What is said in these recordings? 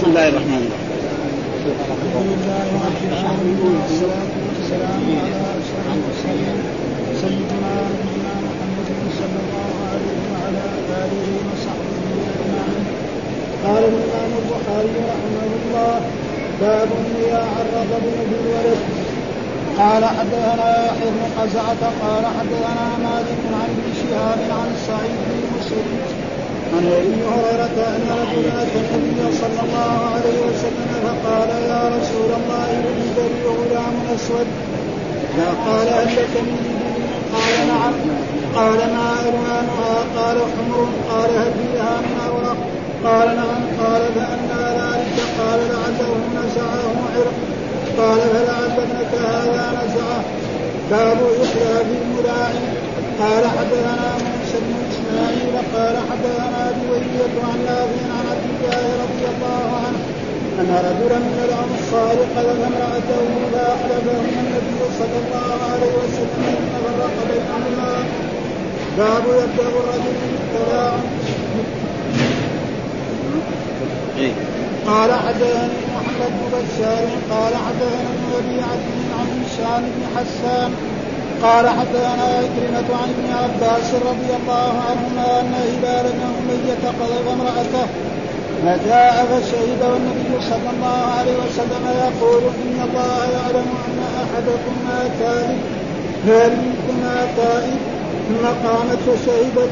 بسم الله الرحمن الرحيم. الحمد لله رب العالمين والصلاة والسلام على أشرف المرسلين سيدنا نبينا محمد صلى الله عليه وعلى آله وصحبه أجمعين قال الإمام البخاري رحمه الله باب إذا عرض ابن بالولد قال حدثنا يحيى بن قزعة قال حدثنا مالك عن ابن شهاب عن سعيد بن مسلم. عن أبي هريرة أن رجلا أتى النبي صلى الله عليه وسلم فقال يا رسول الله ولد لي غلام اسود فقال هل لك قال نعم. قال ما الوانها قال حمر. قال هل فيها من اوراق قال نعم. قال فأنى ذلك. قال لعله نزعه عرق. قال فلعل ابنك هذا نزعه. باب في الملاعن قال حدثنا بن اسماعيل قال حدثنا بوية عن نافع عن عبد الله رضي الله عنه ان رجلا من الانصار قذف امراته فاخلفهم النبي صلى الله عليه وسلم فرق بينهما باب يبدا الرجل بالتلاعن قال حدثني محمد بن بشار قال حدثنا ابن ابي عدي عن هشام بن حسان قال حدثنا عكرمة عن ابن عباس رضي الله عنهما أن هلال بن أمية قذف امرأته فجاء فشهد والنبي صلى الله عليه وسلم يقول إن الله يعلم أن أحدكم ما تائب فمنكما تائب ثم قامت فشهدت.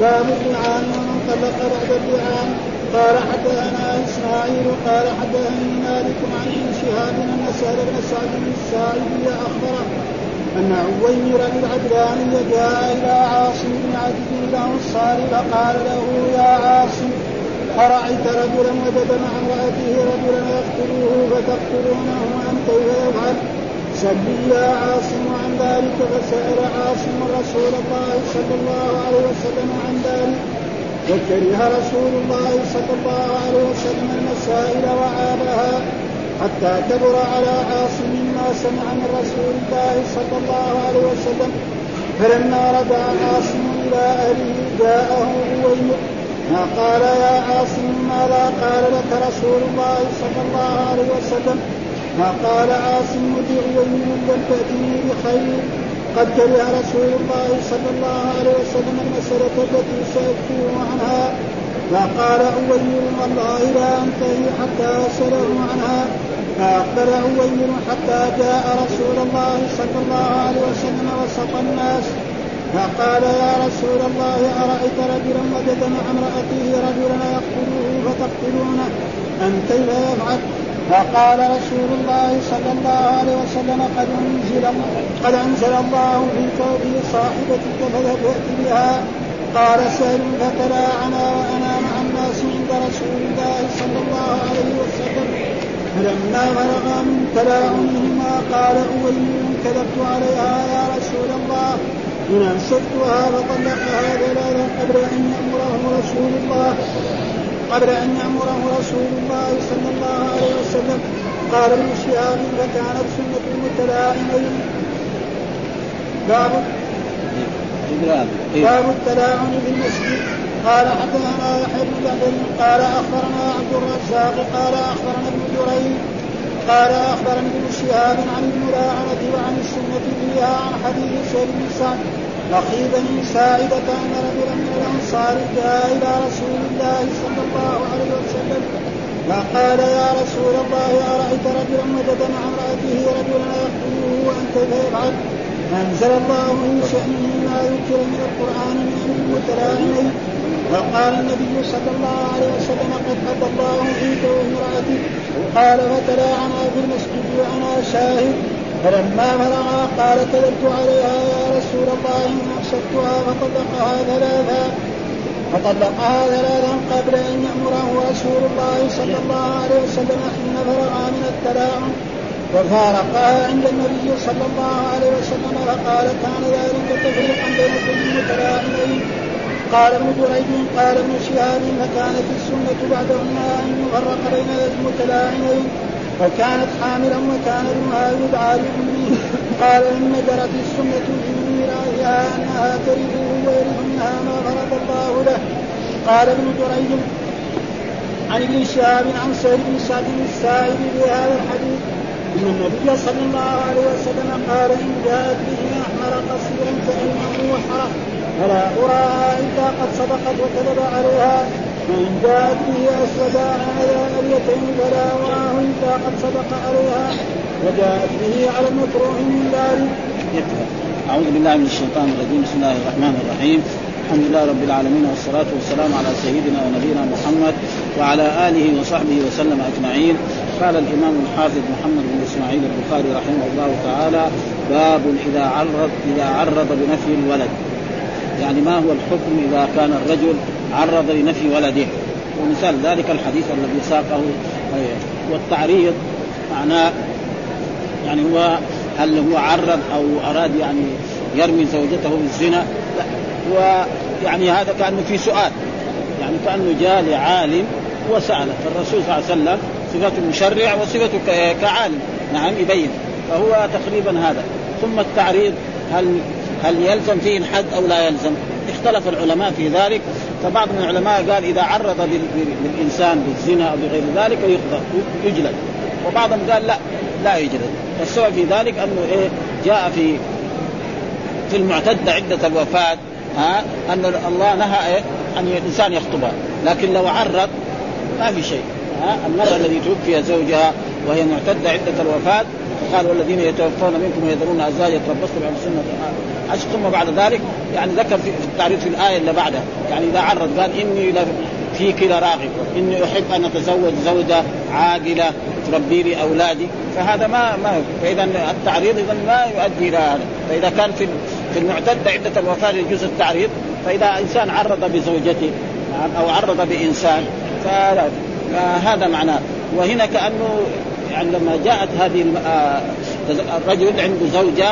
باب اللعان ومن طلق بعد اللعان قال حدثنا إسماعيل قال حدثني مالك عن ابن شهاب أن سهل بن سعد الساعدي أخبره أن عويمر العدواني جاء إلى عاصم بن عدي الانصار فقال له يا عاصم أرأيت رجلا وجد مع امرأته رجلا يقتله فتقتلونه أم كيف يفعل؟ سل يا عاصم عن ذلك فسأل عاصم رسول الله صلى الله عليه وسلم عن ذلك وكره رسول الله صلى الله عليه وسلم المسائل وعابها حتى كبر على عاصم ما سمع من رسول الله صلى الله عليه وسلم فلما رجع عاصم إلى أهله جاءه عويمر ما قال يا عاصم ماذا قال لك رسول الله صلى الله عليه وسلم؟ ما قال عاصم بعويمر لم تأتني بخير. قد كره رسول الله صلى الله عليه وسلم المسألة التي سألته عنها. فقال عويمر والله لا أنتهي حتى أسأله عنها. فأقبل عويمر حتى جاء رسول الله صلى الله عليه وسلم وسط الناس. فقال يا رسول الله أرأيت رجلا وجد مع امرأته رجلا يقتله فتقتلونه؟ أم كيف يفعل؟ فقال رسول الله صلى الله عليه وسلم قد أنزل قد أنزل الله في كونه صاحبتك فذهب بها. قال سهل فتلاعنا وأنا مع الناس عند رسول الله صلى الله عليه وسلم. فلما فرغ من تلاعنهما قال أويل كذبت عليها يا رسول الله. إن أمسكتها فطلقها ثلاثا قبل أن يأمره رسول الله. قبل أن يأمره رسول الله صلى الله عليه وسلم. قال ابن شهاب فكانت سنة المتلاعنين باب باب التلاعن في المسجد. قال حدثنا يحيى بن جعفر قال أخبرنا عبد الرزاق قال أخبرنا ابن جريج قال أخبرني ابن شهاب عن الملاعنة وعن السنة فيها عن حديث سهل بن سعد أخي بني ساعدة ان رجلا من الأنصار جاء إلى رسول الله صلى الله عليه وسلم فقال يا رسول الله أرأيت رجلا وجد مع امرأته رجلا يقتله وانت فيفعل فانزل الله من شأنه ما ذكر من القرآن من المتلاعنين وقال النبي صلى الله عليه وسلم قد قضى الله فيك وامرأتك قال فتلاعنا في المسجد وأنا شاهد. فلما فرغا قال كذبت عليها يا رسول الله إن امسكتها فطلقها ثلاثا. فطلقها ثلاثا قبل أن يأمره رسول الله صلى الله عليه وسلم حين فرغا من التلاعن وفارقها عند النبي صلى الله عليه وسلم فقال كان ذلك تفريقا بين كل قال ابن جريج قال ابن شهاب فكانت السنة بعدهن أن يفرق بين المتلاعنين وكانت حاملا وكان ابنها يدعى لأمه قال إن جرت السنة في ميراثها أنها ترثه ويرث منها ما فرض الله له. قال ابن جريج عن ابن شهاب عن سعيد بن سعد السائب بهذا الحديث إن النبي صلى الله عليه وسلم قال إن جاءت به أحمر قصيرا فإنه حرق اراها الا قد صدقت وكذب عليها. وان جاءت به أسود هذا اليتين فلا اراه إلا قد صدق عليها. وجاءت به على المكروه من ذلك. أعوذ بالله من الشيطان الرجيم. بسم الله الرحمن الرحيم. الحمد لله رب العالمين والصلاة والسلام على سيدنا ونبينا محمد وعلى آله وصحبه وسلم أجمعين. قال الإمام الحافظ محمد بن إسماعيل البخاري رحمه الله تعالى باب إذا عرض إذا عرض بنفي الولد. يعني ما هو الحكم إذا كان الرجل عرض لنفي ولده؟ ومثال ذلك الحديث الذي ساقه والتعريض معناه يعني هو هل هو عرض أو أراد يعني يرمي زوجته بالزنا؟ لا. ويعني هذا كأنه في سؤال. يعني كأنه جاء لعالم وساله فالرسول صلى الله عليه وسلم صفته مشرع وصفته كعالم. نعم يبين. فهو تقريبا هذا. ثم التعريض هل هل يلزم فيه الحد أو لا يلزم؟ اختلف العلماء في ذلك فبعض من العلماء قال إذا عرض للإنسان بالزنا أو بغير ذلك يجلد وبعضهم قال لا لا يجلد والسبب في ذلك أنه إيه جاء في في المعتدة عدة الوفاة ها أن الله نهى إيه؟ أن الإنسان يخطبها لكن لو عرض ما في شيء ها المرأة الذي توفي زوجها وهي معتدة عدة الوفاة قال والذين يتوفون منكم ويذرون ازواجا يتربصن بانفسهن عشر ثم بعد ذلك يعني ذكر في التعريف في الآية اللي بعدها. يعني إذا عرض قال إني فيك لراغب اني أحب أن أتزوج زوجة عاقله تربي لي أولادي. فهذا ما ما فإذا التعريض اذا ما يؤدي إلى هذا. فإذا كان في في المعتد عدة الوفاة يجوز التعريض فإذا إنسان عرض بزوجته أو عرض بإنسان فهذا معناه. وهنا كأنه يعني لما جاءت هذه آه، الرجل عنده زوجة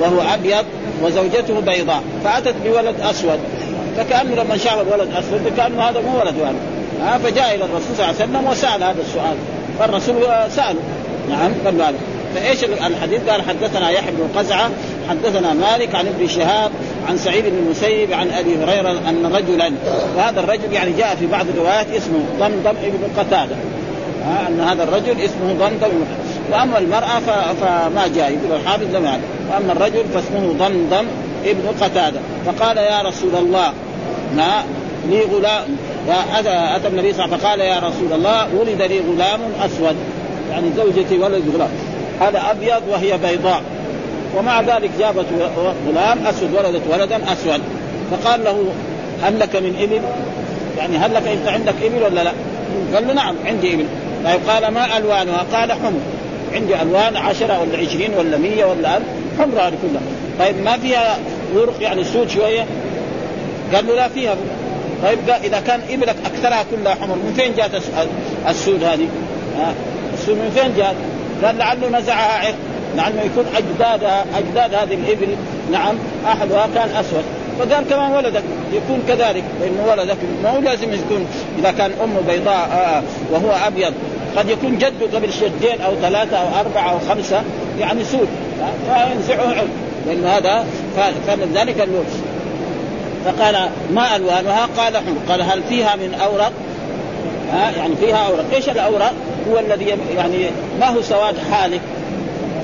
وهو أبيض وزوجته بيضاء فأتت بولد أسود. فكأنه لما شاف الولد أسود كانه هذا مو ولد ها فجاء إلى الرسول صلى الله عليه وسلم وسأل هذا السؤال. فالرسول ساله نعم قال له فإيش الحديث؟ قال حدثنا يحيى بن قزعة حدثنا مالك عن ابن شهاب عن سعيد بن المسيب عن أبي هريرة أن رجلا وهذا الرجل يعني جاء في بعض الروايات اسمه ضمضم ابن قتادة. ها أن هذا الرجل اسمه ضمضم وأما المرأة فما جاء يقول الحافظ لم يعلم وأما الرجل فاسمه ضمضم ابن قتادة. فقال يا رسول الله ما لي غلام. أتى, أتى النبي صلى الله عليه وسلم فقال يا رسول الله ولد لي غلام أسود. يعني زوجتي ولد غلام. هذا أبيض وهي بيضاء. ومع ذلك جابت غلام أسود ولدت ولدا أسود. فقال له هل لك من إبل؟ يعني هل لك أنت عندك إبل ولا لا؟ قال له نعم عندي إبل. طيب قال ما ألوانها؟ قال حمر. عندي ألوان عشرة ولا عشرين ولا مية ولا ألف. حمر هذه كلها. طيب ما فيها ورق يعني سود شوية؟ قال له لا فيها. طيب إذا كان إبلك أكثرها كلها حمر من فين جاءت السود هذه؟ ها؟ السود من فين جاءت؟ قال لعله نزعها عرق. لعله يكون اجدادها أجداد هذه الإبل. نعم أحدها كان أسود. فقال كمان ولدك يكون كذلك لأنه ولدك ما هو لازم يكون إذا كان امه بيضاء آه وهو أبيض قد يكون جده قبل شدين أو ثلاثة أو أربعة أو خمسة يعني سود فينزعه عرق لأن هذا فلذلك قال له فقال ما ألوانها؟ قال حمر قال هل فيها من اوراق؟ ها يعني فيها اوراق، إيش الاوراق؟ هو الذي يعني ما هو سواد حالك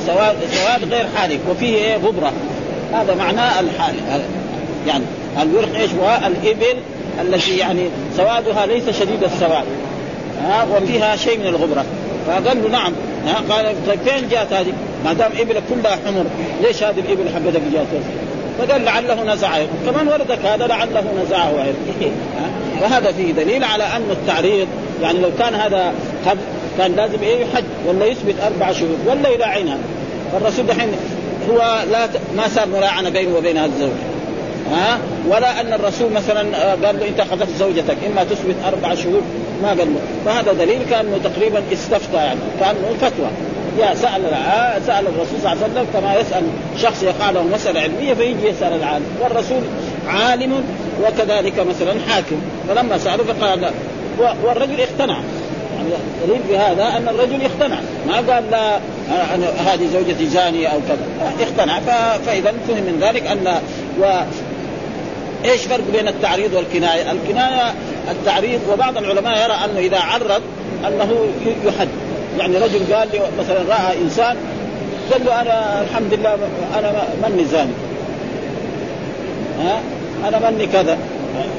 سواد سواد غير حالك وفيه إيه غبرة هذا معناه الحالك يعني الورق إيش هو؟ الإبل التي يعني سوادها ليس شديد السواد. ها وفيها شيء من الغبرة. فقال له نعم. ها قال طيب فين جاءت هذه؟ ما دام ابلك كلها حمر ليش هذه الإبل حقتك جاءت؟ فقال لعله نزعه كمان وردك هذا لعله نزعه وهذا فيه دليل على أن التعريض يعني لو كان هذا قد كان لازم إيه؟ يحج ولا يثبت أربع شهور ولا يلاعنها فالرسول دحين هو لا ما صار ملاعنه بينه وبين هذا الزوج. ها؟ ولا أن الرسول مثلا آه، قال له إنت أخذت زوجتك إما تثبت أربع شهور ما قال له. فهذا دليل كأنه تقريبا استفتى يعني كأنه فتوى. يا سأل سأل الرسول صلى الله عليه وسلم كما يسأل شخص يقع له مسألة علمية فيجي يسأل العالم. والرسول عالم وكذلك مثلا حاكم. فلما سالوا فقال والرجل اقتنع. يعني دليل بهذا أن الرجل اقتنع. ما قال لا أنا هذه زوجتي زانية أو كذا. اقتنع. فإذا فهم من ذلك أن و إيش فرق بين التعريض والكناية؟ الكناية التعريض وبعض العلماء يرى أنه إذا عرض أنه يحد. يعني رجل قال لي مثلا رأى إنسان قال له أنا الحمد لله أنا مني زاني. ها؟ أنا مني كذا.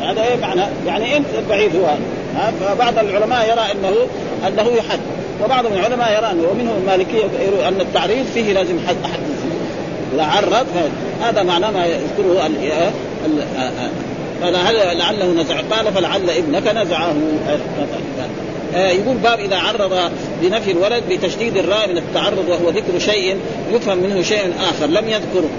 هذا إيه معنى؟ يعني أنت بعيد هو فبعض العلماء يرى أنه أنه يحد. وبعض العلماء يرى أنه ومنهم المالكيه أن التعريض فيه لازم حد احد إذا عرض هذا معناه ما يذكره فلعل لعله نزع؟ قال فلعل ابنك نزعه. يقول باب إذا عرض بنفي الولد بتشديد الراء من التعرض وهو ذكر شيء يفهم منه شيء آخر لم يذكره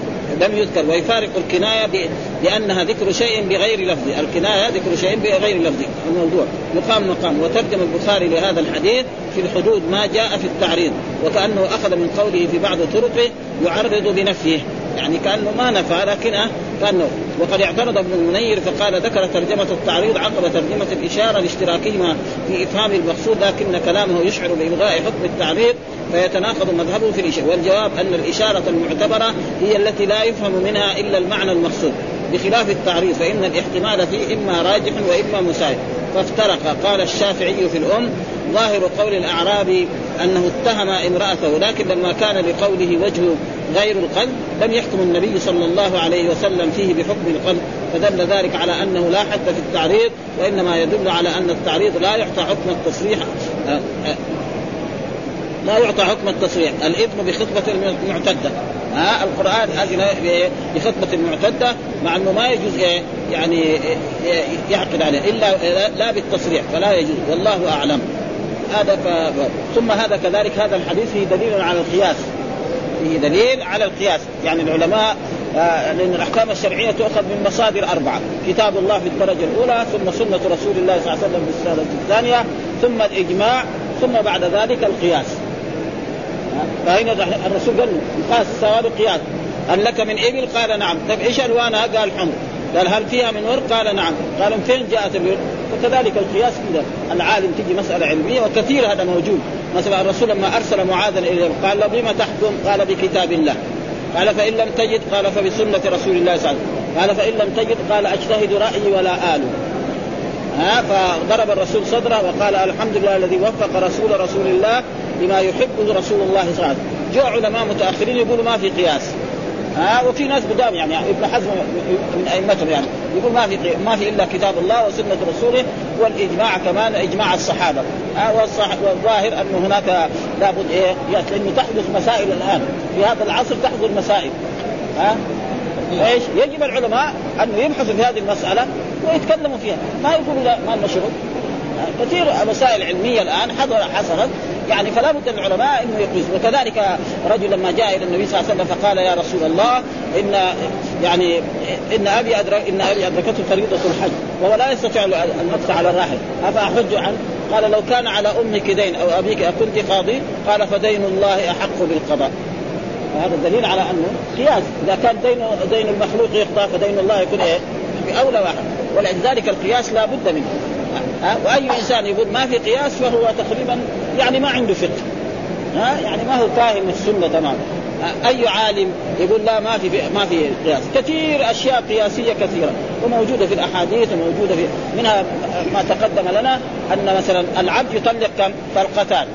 لم يذكر ويفارق الكناية لأنها ذكر شيء بغير لفظ، الكناية ذكر شيء بغير لفظ. الموضوع مقام مقام. وترجم البخاري لهذا الحديث في الحدود ما جاء في التعريض وكأنه أخذ من قوله في بعض طرقه يعرض بنفيه. يعني كأنه ما نفى لكن كانه وقد اعترض ابن المنير فقال ذكر ترجمة التعريض عقب ترجمة الإشارة لاشتراكهما في إفهام المقصود لكن كلامه يشعر بإلغاء حكم التعريض فيتناقض مذهبه في الإشارة. والجواب أن الإشارة المعتبرة هي التي لا يفهم منها إلا المعنى المقصود. بخلاف التعريض فإن الاحتمال فيه إما راجح وإما مساعد. فافترق. قال الشافعي في الأم ظاهر قول الأعرابي أنه اتهم امرأته لكن لما كان لقوله وجه غير القلب لم يحكم النبي صلى الله عليه وسلم فيه بحكم القلب فدل ذلك على أنه لا حد في التعريض وإنما يدل على أن التعريض لا يعطى حكم التصريح. آه، آه، لا يعطى حكم التصريح. الاثم بخطبة المعتدة. ها القرآن اذن بخطبة المعتدة مع أنه ما يجوز يعني يعقد عليه إلا لا بالتصريح فلا يجوز والله أعلم. هذا ف... ثم هذا كذلك هذا الحديث فيه دليل على القياس فيه دليل على القياس يعني العلماء آه لأن الأحكام الشرعية تؤخذ من مصادر أربعة، كتاب الله في الدرجة الأولى، ثم سنة رسول الله صلى الله عليه وسلم في الثانية، ثم الإجماع، ثم بعد ذلك القياس. فهنا الرسول قال له قاس السواد قياس هل لك من إبل؟ قال نعم، طيب إيش ألوانها؟ قال حمر، قال هل فيها من ورق؟ قال نعم، قال من فين جاءت الورق؟ فكذلك القياس كذا العالم تجي مسألة علمية وكثير هذا موجود، مثلا الرسول لما أرسل معاذا اليه قال له بما تحكم؟ قال بكتاب الله. قال فإن لم تجد قال فبسنة رسول الله صلى الله عليه وسلم، قال فإن لم تجد قال أجتهد رأيي ولا آل. ها فضرب الرسول صدره وقال الحمد لله الذي وفق رسول رسول الله لما يحبه رسول الله صلى الله عليه وسلم جاء علماء متأخرين يقولوا ما في قياس ها وفي ناس قدام يعني ابن حزم من أئمتهم يعني. يقول ما في ما في إلا كتاب الله وسنة رسوله والإجماع كمان إجماع الصحابة. والظاهر انه هناك لابد إيه لأنه تحدث مسائل الآن. في هذا العصر تحدث مسائل. ها؟ إيش؟ يجب العلماء انه يبحثوا في هذه المسألة ويتكلموا فيها، ما يقولوا لا ما لنا. كثير مسائل علمية الآن حصلت. يعني فلا بد العلماء انه يقيس وكذلك رجل لما جاء إلى النبي صلى الله عليه وسلم فقال يا رسول الله ان يعني إن أبي أدرك إن أبي أدركته فريضة الحج وهو لا يستطيع المكس على الراحل. أفأحج عنه؟ قال لو كان على أمك دين أو أبيك اكنت قاضي قال فدين الله أحق بالقضاء. وهذا دليل على أنه قياس. إذا كان دين دين المخلوق يقضى فدين الله يكون إيه؟ بأولى واحد. ولذلك القياس لا بد منه. ها؟ وأي إنسان يقول ما في قياس فهو تقريبا يعني ما عنده فقه. ها؟ يعني ما هو فاهم السنة تماما. أي عالم يقول لا ما في ما في قياس. كثير أشياء قياسية كثيرة. وموجودة في الأحاديث وموجودة في منها ما تقدم لنا أن مثلا العبد يطلق كم؟ طلقتان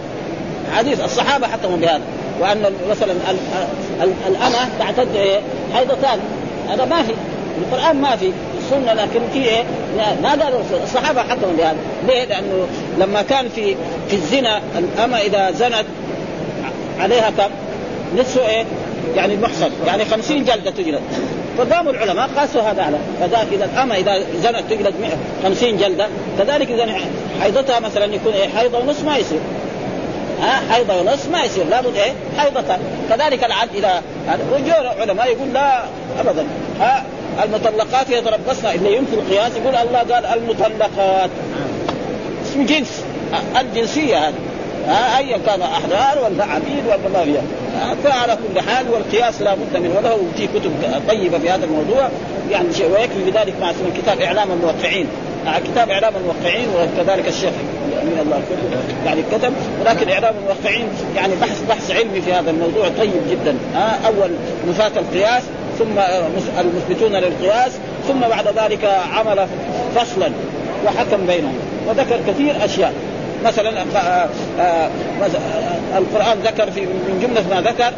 حديث الصحابة حكموا بهذا. وأن مثلا الأمة تعتد حيضتان. هذا ما في. القرآن ما في. السنة لكن في إيه؟ ما قالوا الصحابة حكموا بهذا، ليه؟ لأنه لما كان في في الزنا الأمة إذا زنت عليها كم؟ نصف إيه؟ يعني المحصن، يعني خمسين جلدة تجلد. فقاموا العلماء قاسوا هذا على فذاك إذا الأمة إذا زنت تجلد 50 جلدة، كذلك إذا حيضتها مثلا يكون إيه؟ حيضة ونصف ما يصير. ها حيضة ونصف ما يصير لابد إيه؟ حيضتان، كذلك العبد إذا وجوه علماء يقول لا أبدا ها المطلقات يتربصن. اللي ينفي القياس يقول الله قال المطلقات. اسم جنس. الجنسية هذه. ايا كان أحرار ولا عبيد ولا ما فيها. فعلى كل حال والقياس لا بد منه. وله في كتب طيبة في هذا الموضوع. يعني شيء ويكفي بذلك مع اسم كتاب إعلام الموقعين. كتاب إعلام الموقعين وكذلك الشيخ من الله يعني كتب. ولكن إعلام الموقعين يعني بحث بحث علمي في هذا الموضوع طيب جدا. أول نفاة القياس. ثم المثبتون للقياس ثم بعد ذلك عمل فصلا وحكم بينهم. وذكر كثير أشياء. مثلا آه، آه، القرآن ذكر في من جملة ما ذكر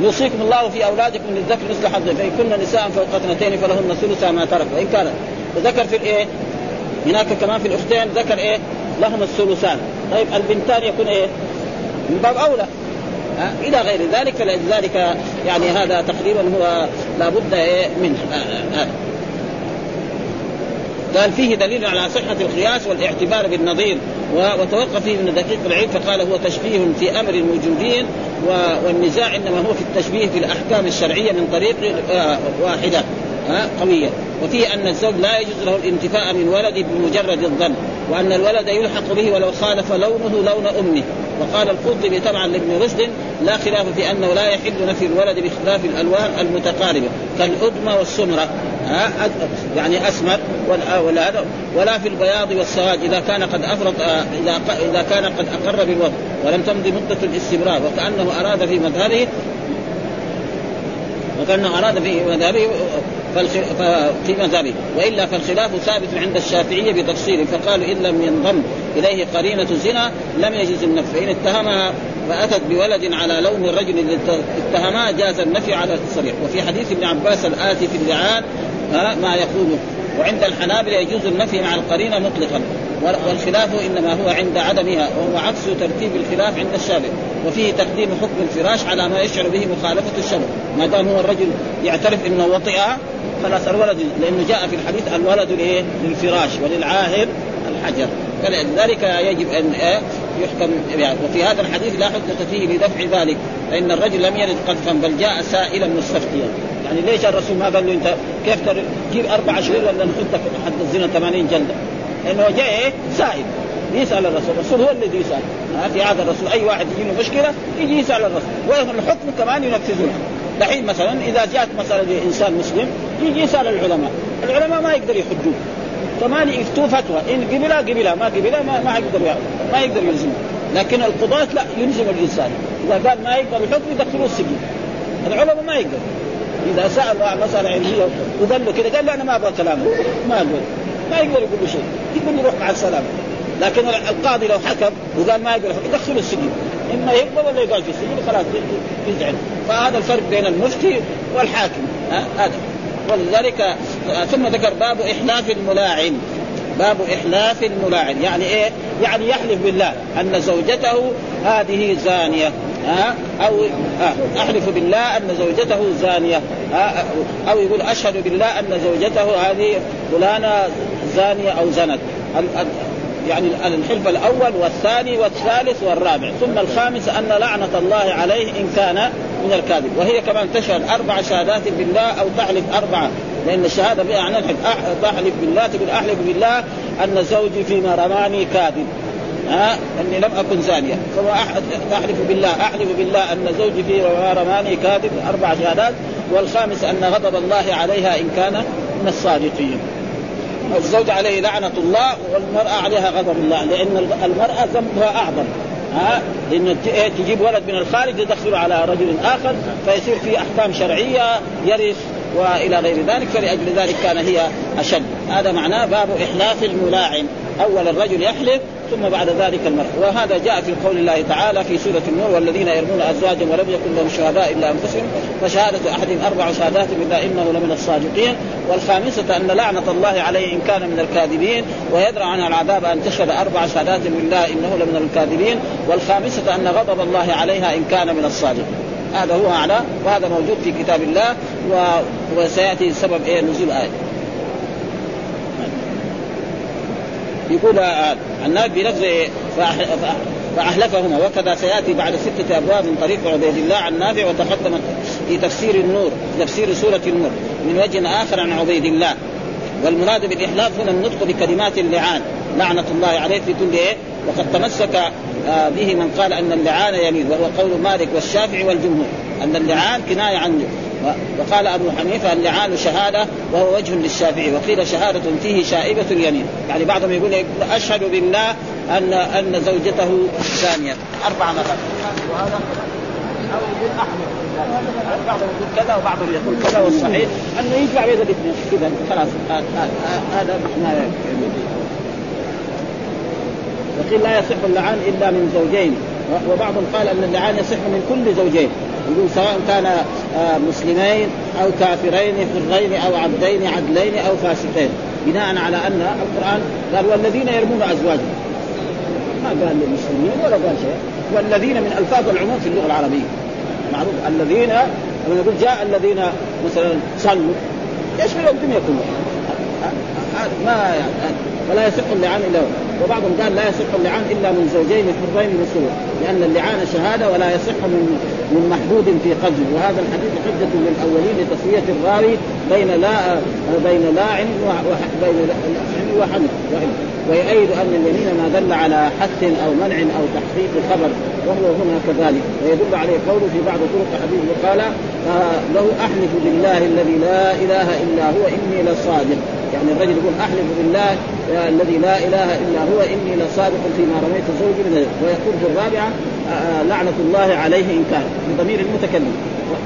يوصيكم الله في أولادكم للذكر مثل حظ فان كن نساء فوق اثنتين فلهن ثلث ما ترك. وإن كان وذكر في الإيه؟ هناك كمان في الأختين ذكر إيه؟ لهم الثلثان. طيب البنتان يكون إيه؟ من باب أولى. إلى غير ذلك فلذلك يعني هذا تقريبا هو لابد منه. آه، آه. قال فيه دليل على صحة القياس والاعتبار بالنظير وتوقف فيه من دقيق العلم فقال هو تشبيه في أمر الموجودين والنزاع إنما هو في التشبيه في الأحكام الشرعية من طريق آه، واحدة. قوية. وفيه أن الزوج لا يجوز له الانتفاء من ولده بمجرد الظن وأن الولد يلحق به ولو خالف لونه لون أمه. وقال القرطبي طبعا لابن رشد لا خلاف في أنه لا يحل نفي الولد بخلاف الألوان المتقاربة كالادمى والسمرة. ها يعني أسمر ولا ولا في البياض والسواد إذا كان قد أفرط إذا إذا كان قد أقر بالوضع ولم تمضي مدة الاستمرار. وكأنه أراد في مذهبه وكأنه أراد في مذهبه في مذهبه. وإلا فالخلاف ثابت عند الشافعية بتفصيل فقالوا إن لم ينضم إليه قرينة الزنا لم يجوز النفي فان اتهمها فأتت بولد على لون الرجل الذي اتهمها جاز النفي على الصريح. وفي حديث ابن عباس الآتي في اللعان ما يقول. وعند الحنابلة يجوز النفي مع القرينة مطلقا. والخلاف إنما هو عند عدمها وهو عكس ترتيب الخلاف عند الشافعي وفيه تقديم حكم الفراش على ما يشعر به مخالفة الشرع. ما دام هو الرجل يعترف إنه وطئها خلاص الولد لأنه جاء في الحديث الولد لإيه؟ للفراش وللعاهر الحجر. فلذلك يجب أن إيه؟ يحكم يعني وفي هذا الحديث لا حجة فيه لدفع ذلك فإن الرجل لم يرد قذفا بل جاء سائلا مستفتيا. يعني ليش الرسول ما قال له أنت كيف تجيب أربع شهور ولا نحطك حد الزنا 80 جلدة؟ لأنه جاء إيه؟ سائل. يسأل الرسول، الرسول هو الذي يسأل، في هذا الرسول. أي واحد يجي له مشكلة يجي يسأل الرسول، والحكم كمان ينفذونه، دحين مثلا إذا جاءت مسألة انسان مسلم يجي يسأل العلماء، العلماء ما يقدر يحجوه، كمان يفتوا فتوى. إن قبلها قبلها ما قبلها ما, ما يقدر ما يقدر يلزمه. لكن القضاة لا يلزم الإنسان. إذا قال ما يقدر الحكم يدخلوه السجن. العلماء ما يقدر. إذا سأل مسألة علمية وقال له كذا قال له أنا ما أبغى كلامه ما أقول ما يقدر يقول له شيء. يقول له روح مع السلامة. لكن القاضي لو حكم وقال ما يقدر يدخله السجن. إما يقبل ولا يقعد في السجن خلاص يزعل فهذا الفرق بين المفتي والحاكم هذا. ولذلك ثم ذكر باب إحلاف الملاعن. باب إحلاف الملاعن. يعني إيه؟ يعني يحلف بالله أن زوجته هذه زانية ها؟ أو أحلف بالله أن زوجته زانية أو يقول أشهد بالله أن زوجته هذه فلانة زانية أو زنت. يعني الحلف الأول والثاني والثالث والرابع ثم الخامس أن لعنة الله عليه إن كان من الكاذب وهي كمان تشهد أربع شهادات بالله أو تحلف أربعة لأن الشهادة بها الحلف تحلف بالله تقول أحلف بالله أن زوجي فيما رماني كاذب. ها؟ أني لم أكن زانية. فاحلف بالله أحلف بالله أن زوجي فيما رماني كاذب أربع شهادات. والخامس أن غضب الله عليها إن كان من الصادقين. الزوج عليه لعنة الله والمرأة عليها غضب الله لأن المرأة ذنبها أعظم. ها؟ لأن إيه، تجيب ولد من الخارج يدخله على رجل آخر فيصير في أحكام شرعية يرث وإلى غير ذلك فلاجل ذلك كان هي أشد. هذا معناه باب احلاف الملاعن. أول الرجل يحلف ثم بعد ذلك المرء وهذا جاء في قول الله تعالى في سورة النور والذين يرمون أزواجهم ولم يكن لهم شهداء إلا أنفسهم فشهادة احدهم أربع شهادات بالله إنه لمن الصادقين. والخامسة أن لعنة الله عليه إن كان من الكاذبين ويدرى عنها العذاب أن تشهد أربع شهادات بالله إنه لمن الكاذبين. والخامسة أن غضب الله عليها إن كان من الصادقين. هذا هو أعلى وهذا موجود في كتاب الله و... وسيأتي سبب إيه؟ نزول آية. يقول النبي بلفظ فأحلفهما. وكذا سيأتي بعد ستة أبواب من طريق عبيد الله عن نافع وتقدم في تفسير النور تفسير سورة النور. من وجه آخر عن عبيد الله. والمراد بالإحلاف هنا النطق بكلمات اللعان. لعنة الله عليه في كل إيه؟ وقد تمسك آه، به من قال أن اللعان يمين وهو قول مالك والشافعي والجمهور. أن اللعان كناية عن وقال أبو حنيفة اللعان شهادة وهو وجه للشافعي وقيل شهادة فيه شائبة اليمين. يعني بعضهم يقول أشهد بالله ان أن زوجته زانيه أربع مرات. أو بعضهم يقول كذا وبعضهم يقول كذا والصحيح أنه يجمع بين الاثنين. اذا خلاص هذا ما وقيل لا يصح اللعان إلا من زوجين. وبعضهم قال أن اللعان يصح من كل زوجين. يقول سواء كان آه، مسلمين أو كافرين حرين أو عبدين عدلين أو فاسقين. بناء على أن القرآن قال والذين يرمون أزواجهم. ما قال للمسلمين ولا قال شيء. والذين من ألفاظ العموم في اللغة العربية. معروف. الذين لما يقول جاء الذين مثلا صلوا. يشمل الدنيا كلها ما يعني فلا يصح اللعان الا وبعضهم قال لا يصح اللعان إلا من زوجين حرين مسلم لأن اللعان شهادة ولا يصح من من محدود في قلبه وهذا الحديث حجة للأولين لتسويه الراوي بين لا بين لاعن وبين وحمل ويؤيد أن اليمين ما دل على حث أو منع أو تحقيق خبر وهو هنا كذلك. ويدل عليه قوله في بعض طرق حديث قال له أحلف بالله الذي لا إله إلا هو إني لصادق. يعني الرجل يقول أحلف بالله الذي لا إله إلا هو إني لصادق فيما رميت زوجي من ويقول في الرابعة آه، آه، لعنة الله عليه إن كان بضمير المتكلم.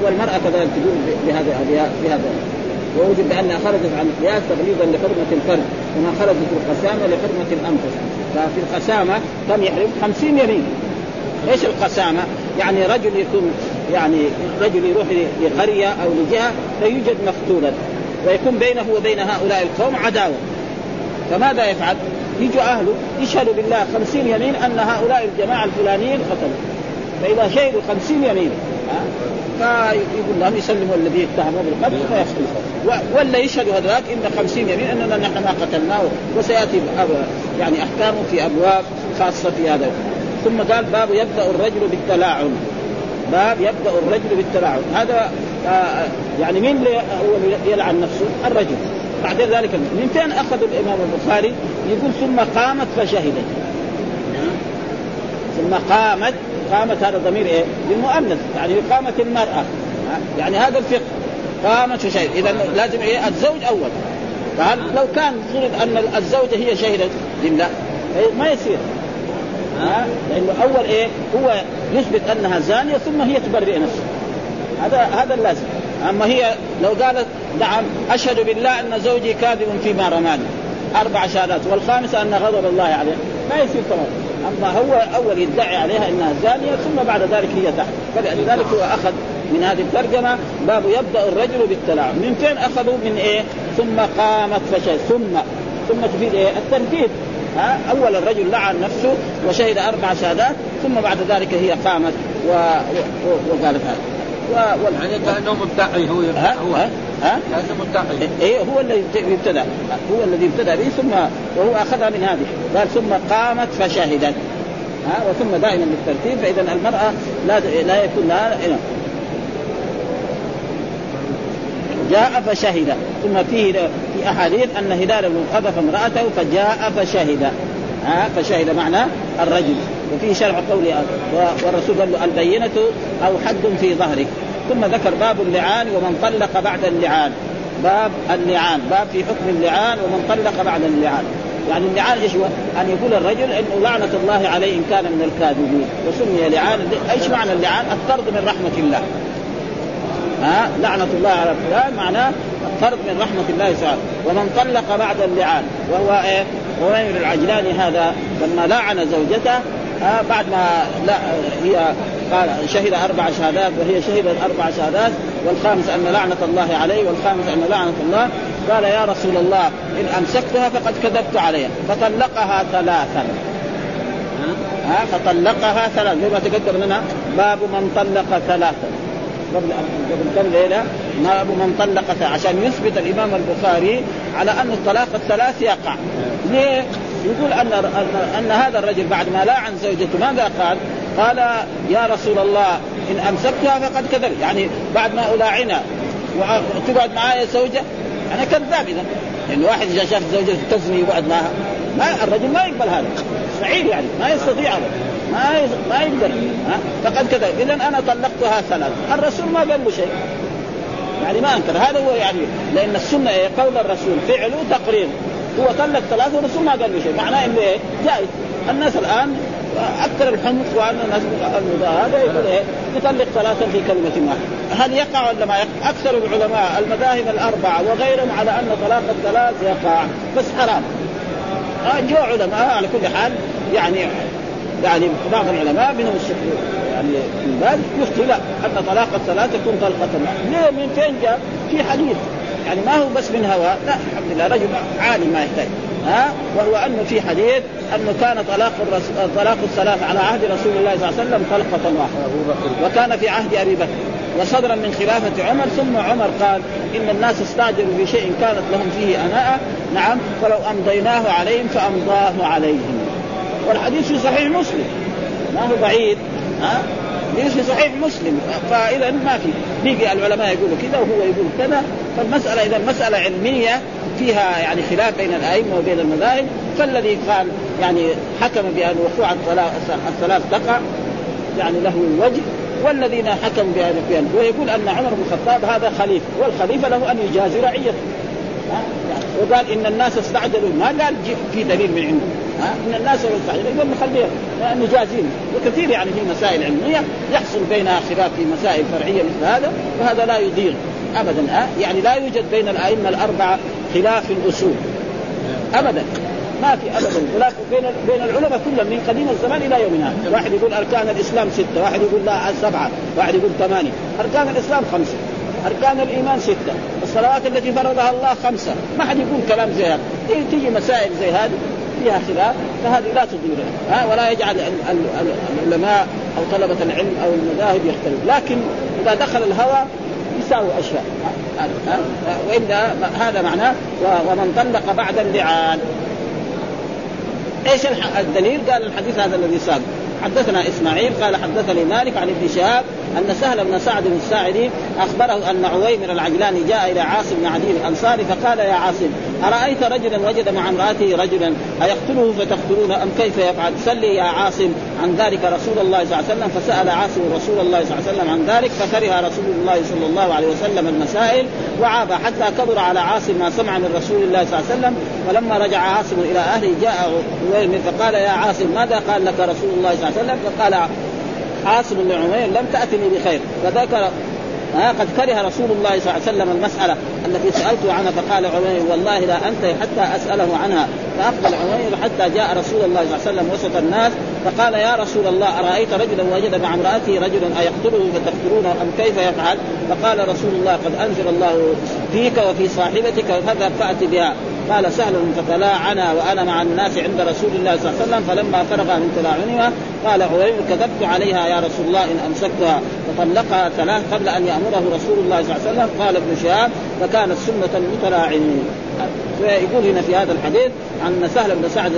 والمرأة كذلك تقول بهذا بهذا. ووجد بأنها خرجت عن القياس تغليظا لحرمة الفرد كما خرجت القسامة لحرمة الأنفس. ففي القسامة كم يحرم؟ خمسين يمين إيش القسامة؟ يعني رجل يكون يعني رجل يروح لقريه أو لجهة فيوجد مقتولا ويكون بينه وبين هؤلاء القوم عداوة. فماذا يفعل؟ يجوا أهله يشهدوا بالله خمسين يمين أن هؤلاء الجماعة الفلانيين قتلوا. فإذا شهدوا خمسين يمين فيقول لهم يسلموا الذي اتهموه بالقتل فيسلموا ولا يشهدوا هذاك إن خمسين يمين أننا نحن ما قتلناه. وسيأتي يعني احكامه في أبواب خاصة في هذا ثم قال باب يبدأ الرجل بالتلاعن باب يبدأ الرجل بالتلاعن هذا يعني مين اللي هو يلعن نفسه؟ الرجل. بعد ذلك من فين أخذ الإمام البخاري؟ يقول ثم قامت فشهدت. ثم قامت. قامت هذا ضمير إيه؟ للمؤنث. يعني قامت المرأة. يعني هذا الفقه. قامت فشهدت. اذا لازم إيه؟ الزوج أول. فهل لو كان فرض أن الزوجة هي شهدت لا. ما يصير. ها؟ لأنه أول إيه؟ هو يثبت أنها زانية ثم هي تبرئ نفسها. هذا هذا اللازم. أما هي لو قالت نعم أشهد بالله أن زوجي كاذب فيما رماني. أربع شهادات. والخامسه أن غضب الله عليه. ما يصير طبعا أما هو أول يدعي عليها إنها زانية ثم بعد ذلك هي تحت. فلذلك هو أخذ من هذه الترجمة. باب يبدأ الرجل بالتلاعب. من فين أخذوا؟ من إيه؟ ثم قامت فشهد. ثم. ثم تفيد إيه؟ التنفيذ. ها؟ أول الرجل لعن نفسه وشهد أربع شهادات ثم بعد ذلك هي قامت و... و... وقالت هذا. يعني كأنه مدعي هو ها؟ هو. ها؟ ها؟ كأنه مدعي. إيه هو الذي ابتدى هو الذي ابتدى به ثم وهو أخذها من هذه. قال ثم قامت فشهدت. ها؟ وثم دائما بالترتيب فاذا المرأة لا لا يكون لها جاء فشهد. ثم فيه في أحاديث أن هلال بن قذف امرأته فجاء فشهد. ها؟ فشهد معنى الرجل. وفيه شرح قوله والرسول قال له البينة أو حد في ظهرك. ثم ذكر باب اللعان ومن طلق بعد اللعان. باب اللعان. باب في حكم اللعان ومن طلق بعد اللعان. يعني اللعان إيش هو؟ أن يقول الرجل إنه لعنة الله عليه إن كان من الكاذبين. وسمي لعان. إيش معنى اللعان؟ الطرد من رحمة الله. ها؟ لعنة الله على فلان معناه الطرد من رحمة الله تعالى ومن طلق بعد اللعان. وهو إيه؟ هوير العجلاني هذا لما لعن زوجته آه بعد ما لا هي قال شهد أربع شهادات وهي شهدت أربع شهادات والخامس أن لعنة الله عليه والخامس أن لعنة الله. قال يا رسول الله إن أمسكتها فقد كذبت عليها. فطلقها ثلاثا. ها فطلقها ثلاثا. زي ما تقدم لنا باب من طلق ثلاثا. قبل قبل كم ليلة؟ ابو من طلق عشان يثبت الإمام البخاري على أن الطلاق الثلاث يقع. ليه؟ يقول أن ان هذا الرجل بعد ما لاعن زوجته ماذا قال؟ قال يا رسول الله إن أمسكتها فقد كذب يعني بعد ما ألاعنها وتقعد معايا زوجة أنا كذاب إذا. لأن واحد إذا شاف زوجته تزني ويقعد معها ما الرجل ما يقبل هذا. مستحيل يعني ما يستطيع هذا. ما ما يقدر. ها؟ فقد كذا إذا أنا طلقتها ثلاث. الرسول ما قال له شيء. يعني ما أنكر. هذا هو يعني لأن السنة قول الرسول فعله تقرير. هو طلق ثلاث والرسول ما قال له شيء. معناه إنه إيه جائز الناس الآن أكثر الحمق وأن الناس هذا يقول إيه؟ يطلق ثلاثا في كلمة واحدة هل يقع ولا ما يقع؟ أكثر العلماء المذاهب الأربعة وغيرهم على أن طلاق الثلاث يقع. بس حرام. آه جو علماء على كل حال. يعني يعني بعض العلماء منهم يعني من باب يفتي لا أن طلاق الثلاث يكون طلقة ليه؟ من فين جاء؟ في حديث. يعني ما هو بس من هوى. لا الحمد لله رجل عالم ما يحتاج. ها؟ وهو أنه في حديث أنه كان طلاق الرسول طلاق الثلاث على عهد رسول الله صلى الله عليه وسلم طلقة واحدة. وكان في عهد أبي بكر. وصدرا من خلافة عمر ثم عمر قال إن الناس استعجلوا بشيء كانت لهم فيه أناءة. نعم فلو أمضيناه عليهم فأمضاه عليهم. والحديث في صحيح مسلم. ما هو بعيد. ها؟ في صحيح مسلم؟ فإذا ما في. بيجي العلماء يقولوا كذا وهو يقول كذا فالمسألة إذا مسألة علمية فيها يعني خلاف بين الأئمة وبين المذاهب فالذي قال يعني حكم بأن وقوع الثلاث تقع يعني له وجه والذين حكموا بان ويقول أن عمر بن الخطاب هذا خليفة والخليفة له أن يجازي رعيته. وقال إن الناس استعجلوا. ما قال في دليل من عنده. ها؟ إن الناس استعجلوا يقول نخليها نجازيهم. وكثير يعني في مسائل علمية يحصل بينها خلاف في مسائل فرعية مثل هذا وهذا لا يضير ابدا. ها؟ يعني لا يوجد بين الأئمة الأربعة خلاف في الأصول. ابدا. ما في ابدا. خلاف بين بين العلماء كلهم من قديم الزمان إلى يومنا هذا، واحد يقول أركان الإسلام ستة، واحد يقول لا سبعة، واحد يقول ثمانية، أركان الإسلام خمسة، أركان الإيمان ستة، الصلوات التي فرضها الله خمسة، ما حد يقول كلام زي هذا، تيجي مسائل زي هذه فيها خلاف فهذه لا تضير ها ولا يجعل العلماء أو طلبة العلم أو المذاهب يختلف. لكن إذا دخل الهوى يساوي أشياء. وإلا هذا معناه ومن طلق بعد اللعان إيش الدليل؟ قال الحديث هذا الذي سابق. حدثنا إسماعيل قال حدثني مالك عن ابن شهاب أن سهل بن سعد الساعدي أخبره أن عويمر العجلاني جاء إلى عاصم بن عدي الأنصاري فقال يا عاصم أرأيت رجلا وجد مع امراته رجلا ايقتله فتقتلونه أم كيف يفعل؟ سلي يا عاصم عن ذلك رسول الله صلى الله عليه وسلم فسأل عاصم رسول الله صلى الله عليه وسلم عن ذلك فكره رسول الله صلى الله عليه وسلم المسائل وعاب حتى كبر على عاصم ما سمع من رسول الله صلى الله عليه وسلم فلما رجع عاصم إلى أهله جاء عويمر فقال يا عاصم ماذا قال لك رسول الله صلى الله عليه وسلم؟ فقال عاصم بن عمير لم تأتني بخير فذكر ها قد كره رسول الله صلى الله عليه وسلم المسألة التي سألته عنها فقال عمير والله لا أنت حتى أسأله عنها فأقبل عمير حتى جاء رسول الله صلى الله عليه وسلم وسط الناس فقال يا رسول الله أرأيت رجلا وجد مع امرأته رجلا أيقتله فتقتلونه أم كيف يفعل؟ فقال رسول الله قد أنزل الله فيك وفي صاحبتك فاذهب فأت بها قال سهل فتلاعنا وأنا مع الناس عند رسول الله صلى الله عليه وسلم فلما فرغ من تلاعنها قال عويم كذبت عليها يا رسول الله إن أمسكتها. فطلقها ثلاث قبل أن يأمره رسول الله صلى الله عليه وسلم. قال ابن شهاب فكانت سنة المتلاعنين. فيقول هنا في هذا الحديث عن سهل بن سعد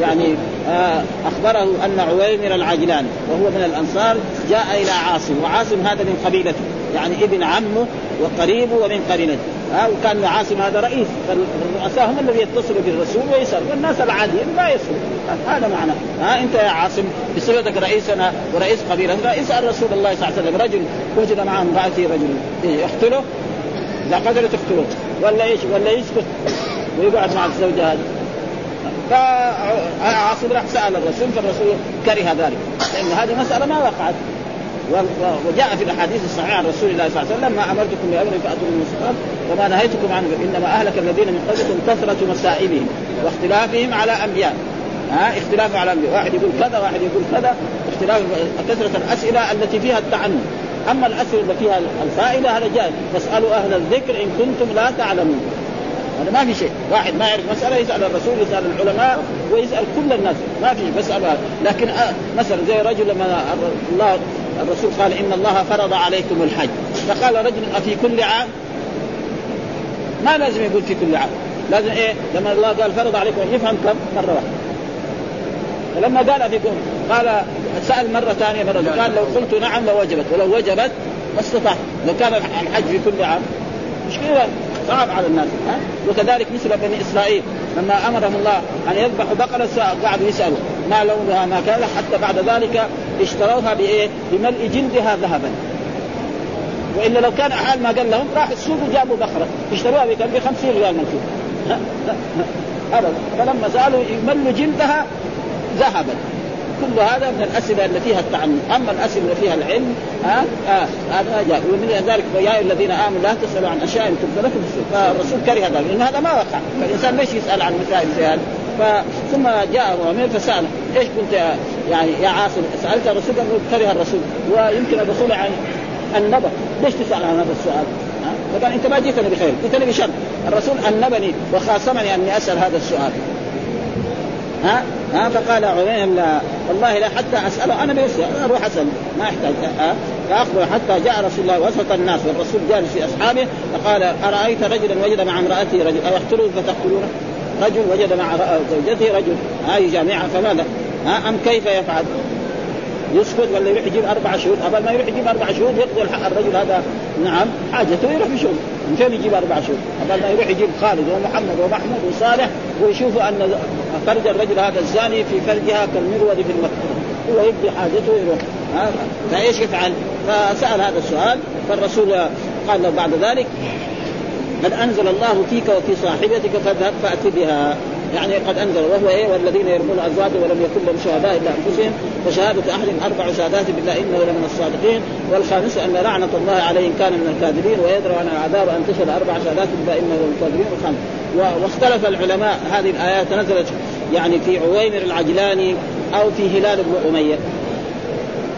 يعني آه، أخبره أن عويمر العجلاني وهو من الأنصار جاء إلى عاصم وعاصم هذا من قبيلته يعني ابن عمه وقريبه ومن قرينته. ها وكان عاصم هذا رئيس. فالرؤساء هم الذي يتصلوا بالرسول ويسال والناس العاديين ما يسألوا. هذا معنى. ها انت يا عاصم بصفتك رئيسنا ورئيس قبيلتنا اسال رسول الله صلى الله عليه وسلم رجل وجد معه امرأته رجل. يقتله؟ إذا قدر تقتله ولا إيش ولا يسكت ويقعد مع الزوجة هذه. فعاصم راح سأل الرسول فالرسول كره ذلك. لأن هذه مسألة ما وقعت. وجاء في الأحاديث الصحيحة عن رسول الله صلى الله عليه وسلم ما أمرتكم بأمر فأتوا المستقام وما نهيتكم عنه إنما أهلك الذين من قبلكم كثرة مسائلهم واختلافهم على أنبياء. ها اختلاف على الانبياء واحد يقول كذا واحد يقول كذا اختلاف كثرة الأسئلة التي فيها التعنت. أما الأسئلة التي فيها الفائدة هذا جائز فاسألوا أهل الذكر إن كنتم لا تعلمون. هذا ما في شيء. واحد ما يعرف مسألة يسأل الرسول يسأل العلماء ويسأل كل الناس. ما في مسألة لكن آه، مثلا زي رجل لما الله الرسول قال إن الله فرض عليكم الحج. فقال رجل أفي كل عام؟ ما لازم يقول في كل عام. لازم إيه؟ لما الله قال فرض عليكم يفهم كم؟ مرة واحدة. فلما قال فيكم قال سأل مرة ثانية مرة قال لو قلت نعم لوجبت ولو وجبت ما استطعت. لو كان الحج في كل عام. مشكلة صعب على الناس ها؟ وكذلك مثل بني إسرائيل. لما أمرهم الله أن يذبحوا بقرة قعدوا يسألوا ما لونها ما كان حتى بعد ذلك اشتروها بإيه؟ بملء جلدها ذهبا وإلا لو كان حال ما قال لهم راح السوق وجابوا بقرة اشتروها بكم؟ ب 50 ريال ابدا فلما سألوا يملوا جلدها ذهبا كل هذا من الأسئلة اللي فيها التعنت أما الأسئلة اللي فيها العلم ها؟ آه هذا جاء. ومن ذلك يا الذين آمنوا لا تسألوا عن أشياء تبدو لكم فالرسول كره هذا لأن هذا ما وقع. فالإنسان ليش يسأل عن مسائل زي هذه؟ ثم جاء مؤمن فسأله إيش كنت يعني يا عاصم؟ سألت الرسول قال كره الرسول. ويمكن الرسول عن النبأ. ليش تسأل عن هذا السؤال؟ فقال أنت ما جئتني بخير جئتني بشر. الرسول أنبني وخاصمني أني أسأل هذا السؤال. ها؟ ها؟ فقال عمير لا والله لا حتى أسأله أنا بس أروح اسال ما يحتاج ها؟ فأخبر حتى جاء رسول الله وسط الناس والرسول جالس في أصحابه فقال أرأيت رجلا وجد مع امرأته رجل ايقتله فتقتلونه؟ رجل وجد مع زوجته رجل. هذه جامعة فماذا؟ ها؟ أم كيف يفعل؟ يسكت ولا يروح يجيب أربع شهود؟ قبل ما يروح يجيب أربع شهود يقضي الرجل هذا. نعم حاجته يروح يشوف. من فين يجيب أربع شهود؟ ما يروح يجيب خالد ومحمد ومحمود وصالح ويشوفوا أن فرج الرجل هذا الزاني في فرجها كالمرود في المكتوب. هو يقضي حاجته ويروح. فإيش يفعل؟ فسأل هذا السؤال فالرسول قال له بعد ذلك قد أنزل الله فيك وفي صاحبتك فاذهب فأت بها. يعني قد أنزل وهو إيه؟ والذين يرمون أزواجهم ولم يكن لهم شهداء إلا أنفسهم فشهادة أحد أربع شهادات بالله إنه لمن الصادقين. والخامس أن لعنة الله عليه إن كان من الكاذبين ويدرى عن العذاب أن تشهد أربع شهادات بالله إنه لمن الكاذبين. والخامس واختلف العلماء هذه الآيات نزلت يعني في عويمر العجلاني أو في هلال بن أمية.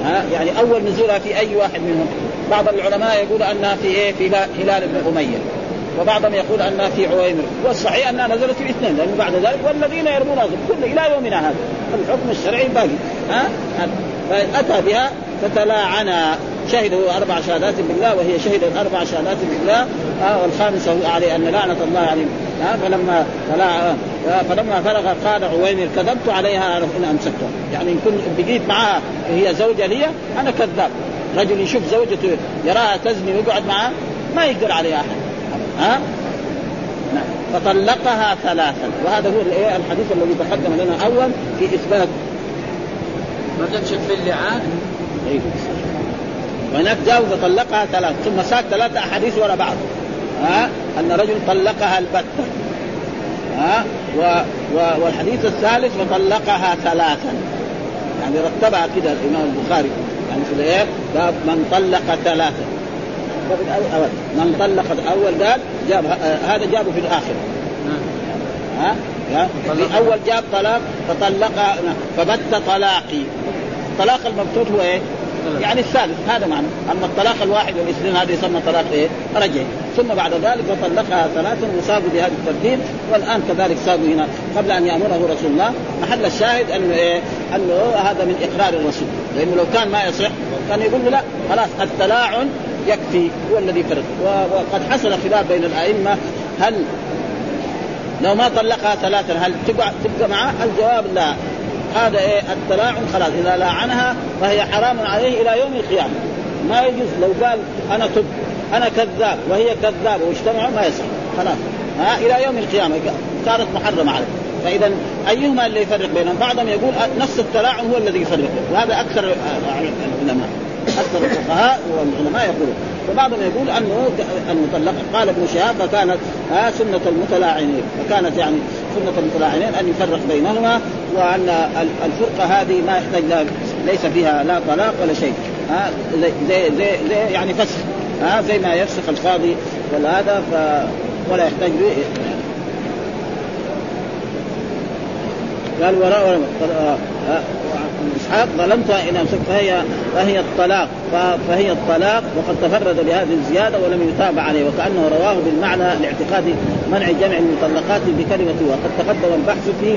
ها؟ يعني أول نزولها في أي واحد منهم. بعض العلماء يقول أنها في إيه؟ في هلال بن أمية. وبعضهم يقول أنها في عويمر. والصحيح أنها نزلت في اثنين لأنه بعد ذلك والذين يرمون كل إلى يومنا هذا. الحكم الشرعي باقي ها؟ فأتى بها فتلاعنا شهدوا أربع شهادات بالله وهي شهدت أربع شهادات بالله. آه والخامسه عليه أن لعنة الله عليهم. آه فلما فلا آه فلما فرغ قال عويمر كذبت عليها إن أمسكتها. يعني إن كنت بقيت معها هي زوجة لي أنا كذاب. رجل يشوف زوجته يراها تزني ويقعد معها ما يقدر عليها أحد. ها؟ نعم. فطلقها ثلاثا. وهذا هو الحديث الذي تقدم لنا أول في إثبات ما تكشف في اللعان؟ أيوه. وهناك جاء فطلقها ثلاث. ثم ساق ثلاثة أحاديث ورا بعض. ها؟ أن رجل طلقها البتة ها؟ و... و... والحديث الثالث وطلقها ثلاثا. يعني رتبها كده الإمام البخاري. يعني في باب من طلق ثلاثا. الأول من طلق الأول قال جاب هذا جابه في الآخر. ها؟ في أول جاب طلاق فطلق فبت طلاقي. الطلاق المبتوت هو إيه؟ يعني الثالث هذا معنى. أما الطلاق الواحد والاثنين هذا يسمى طلاق إيه؟ رجعي ثم بعد ذلك وطلقها ثلاثا وصابوا بهذا الترتيب. والآن كذلك صابوا هنا قبل أن يأمره رسول الله محل الشاهد أنه إيه؟ أنه هذا من إقرار الرسول. لأنه لو كان ما يصح كان يقول له لا خلاص التلاعن يكفي هو الذي فرق وقد حصل خلاف بين الأئمة. هل لو ما طلقها ثلاثا هل تبقى تبقى معه؟ الجواب لا. هذا إيه؟ التلاعن خلاص. إذا لاعنها فهي حرام عليه إلى يوم القيامة. ما يجوز. لو قال أنا تب أنا كذاب وهي كذابه واجتمعوا ما يصح. خلاص. ها؟ إلى يوم القيامة. صارت محرمة عليه. فإذا أيهما اللي يفرق بينهم؟ بعضهم يقول نفس التلاعن هو الذي يفرق وهذا أكثر العلماء. أكثر الفقهاء والعلماء يقولون. وبعضهم يقول أنه المطلق قال ابن شهاب فكانت ها سنة المتلاعنين. فكانت يعني سنة المتلاعنين أن يفرق بينهما وأن الفرقة هذه ما يحتاج لا ليس فيها لا طلاق ولا شيء. ها زي زي زي, زي يعني فسخ. ها زي ما يفسخ القاضي ولا هذا ف ولا يحتاج قال وراء إسحاق ظلمتها ان امسك فهي فهي الطلاق. فهي الطلاق وقد تفرد بهذه الزيادة ولم يتابع عليه وكأنه رواه بالمعنى لاعتقاد منع جمع المطلقات بكلمة وقد تقدم البحث فيه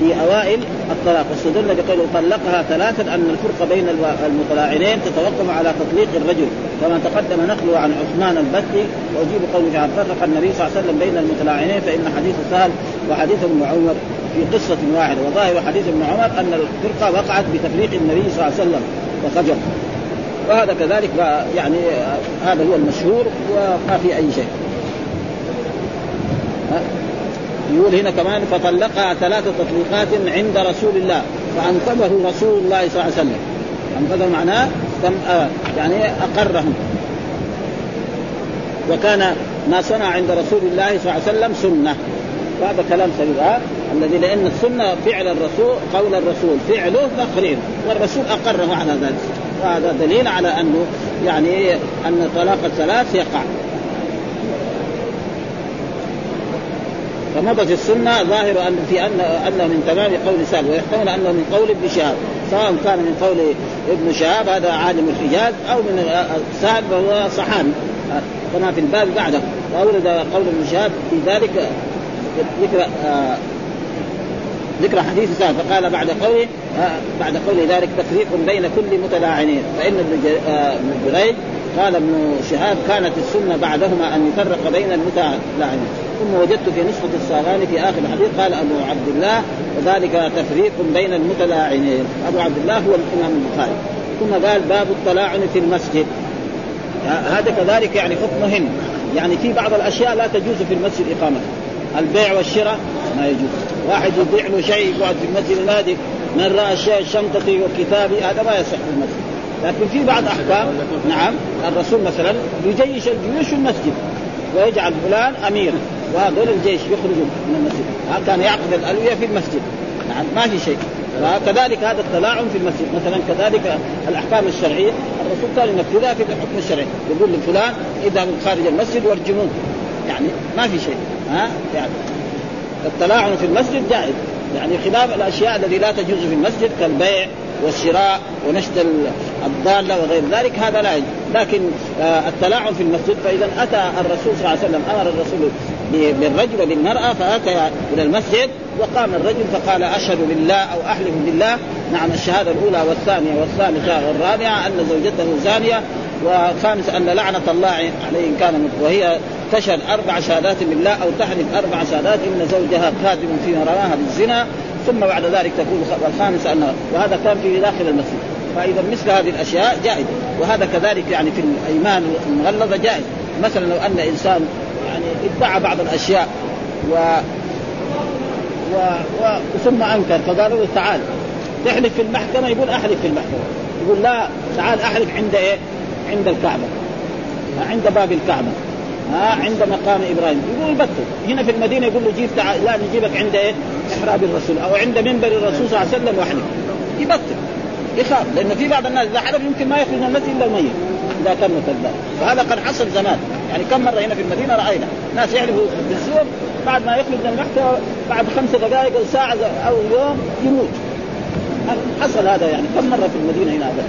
في أوائل الطلاق. واستدل بقوله طلقها ثلاثا أن الفرق بين المتلاعنين تتوقف على تطليق الرجل. كما تقدم نقله عن عثمان البتي وأجيب قوله تعالى فرق النبي صلى الله عليه وسلم بين المتلاعنين فإن حديث سهل وحديث ابن عمر. في قصة واحدة وظاهر حديث ابن عمر أن الفرقة وقعت بتفريق النبي صلى الله عليه وسلم وخجل وهذا كذلك يعني هذا هو المشهور وما في أي شيء. يقول هنا كمان فطلقها ثلاث تطليقات عند رسول الله فأنقذه رسول الله صلى الله عليه وسلم. أنقذه معناه آه، يعني أقرهم. وكان ما صنع عند رسول الله صلى الله عليه وسلم سنة. وهذا كلام سليم الذي لأن السنة فعل الرسول قول الرسول فعله تقرير والرسول أقره على ذلك. وهذا دليل على أنه يعني أن طلاق الثلاث يقع. فمضت السنة ظاهر أن في أن انه من تمام قول سال ويحتمل أنه من قول ابن شهاب. سواء كان من قول ابن شهاب هذا عالم الحجاز أو من سال فهو صحابي كما في الباب بعده. وأورد قول ابن شهاب في ذلك ذكر آه ذكر حديث سهل فقال بعد قوله آه بعد قول ذلك تفريق بين كل متلاعنين. فإن ابن آه جريج قال ابن شهاب كانت السنة بعدهما أن يفرق بين المتلاعنين. ثم وجدت في نسخة الصاغاني في آخر الحديث قال أبو عبد الله وذلك تفريق بين المتلاعنين. أبو عبد الله هو الإمام البخاري. ثم قال باب التلاعن في المسجد. هذا كذلك يعني حكم مهم. يعني في بعض الأشياء لا تجوز في المسجد اقامتها البيع والشراء ما يجوز. واحد يبيع له شيء يقعد في المسجد ينادي من رأى شيء شنطتي وكتابي هذا ما يصح في المسجد. لكن في بعض أحكام نعم الرسول مثلا يجيش الجيوش في المسجد ويجعل فلان اميرا وهذول الجيش يخرجوا من المسجد. كان يعقد الألوية في المسجد. نعم ما في شيء. فكذلك هذا التلاعن في المسجد. مثلا كذلك الأحكام الشرعية الرسول كان ينفذها في الحكم الشرعي يقول لفلان من خارج المسجد وارجموه. يعني ما في شيء ها؟ يعني التلاعن في المسجد جائز يعني خلاف الأشياء التي لا تجوز في المسجد كالبيع والشراء ونشد الضالة وغير ذلك هذا لا يجوز. لكن آه التلاعن في المسجد فإذا أتى الرسول صلى الله عليه وسلم أمر الرسول بالرجل وبالمراه فأتى إلى المسجد وقام الرجل فقال أشهد بالله أو أحلف بالله. نعم الشهادة الأولى والثانية والثالثة والرابعة أن زوجته زانية وخامس أن لعنة الله عليه إن كان وهي تشهد أربع شهادات بالله أو تحلف أربع شهادات إن زوجها كاذب فيما رواها بالزنا. ثم بعد ذلك تقول والخامس أن وهذا كان في داخل المسجد. فإذا مثل هذه الأشياء جائز. وهذا كذلك يعني في الأيمان المغلظة جائز. مثلا لو أن إنسان يعني ادعى بعض الأشياء و و... و... ثم أنكر فقالوا له تعال تحلف في المحكمة يقول أحلف في المحكمة. يقول لا تعال أحلف عند إيه؟ عند الكعبة. عند باب الكعبة. ها عند مقام إبراهيم. يقول يبطل هنا في المدينة يقول له جيب تعال لا نجيبك عند إيه؟ إحراب الرسول أو عند منبر الرسول صلى الله عليه وسلم واحلف يبطل يخاف لأن في بعض الناس إذا حلف يمكن ما يخرج من المسجد إلا الميت إذا كان كذاب فهذا قد حصل زمان. يعني كم مرة هنا في المدينة رأينا ناس يحلفوا بالزور بعد ما يخرج من المحكمه بعد خمس دقائق أو ساعة أو يوم يموت. حصل هذا يعني كم مرة في المدينة هنا هذا؟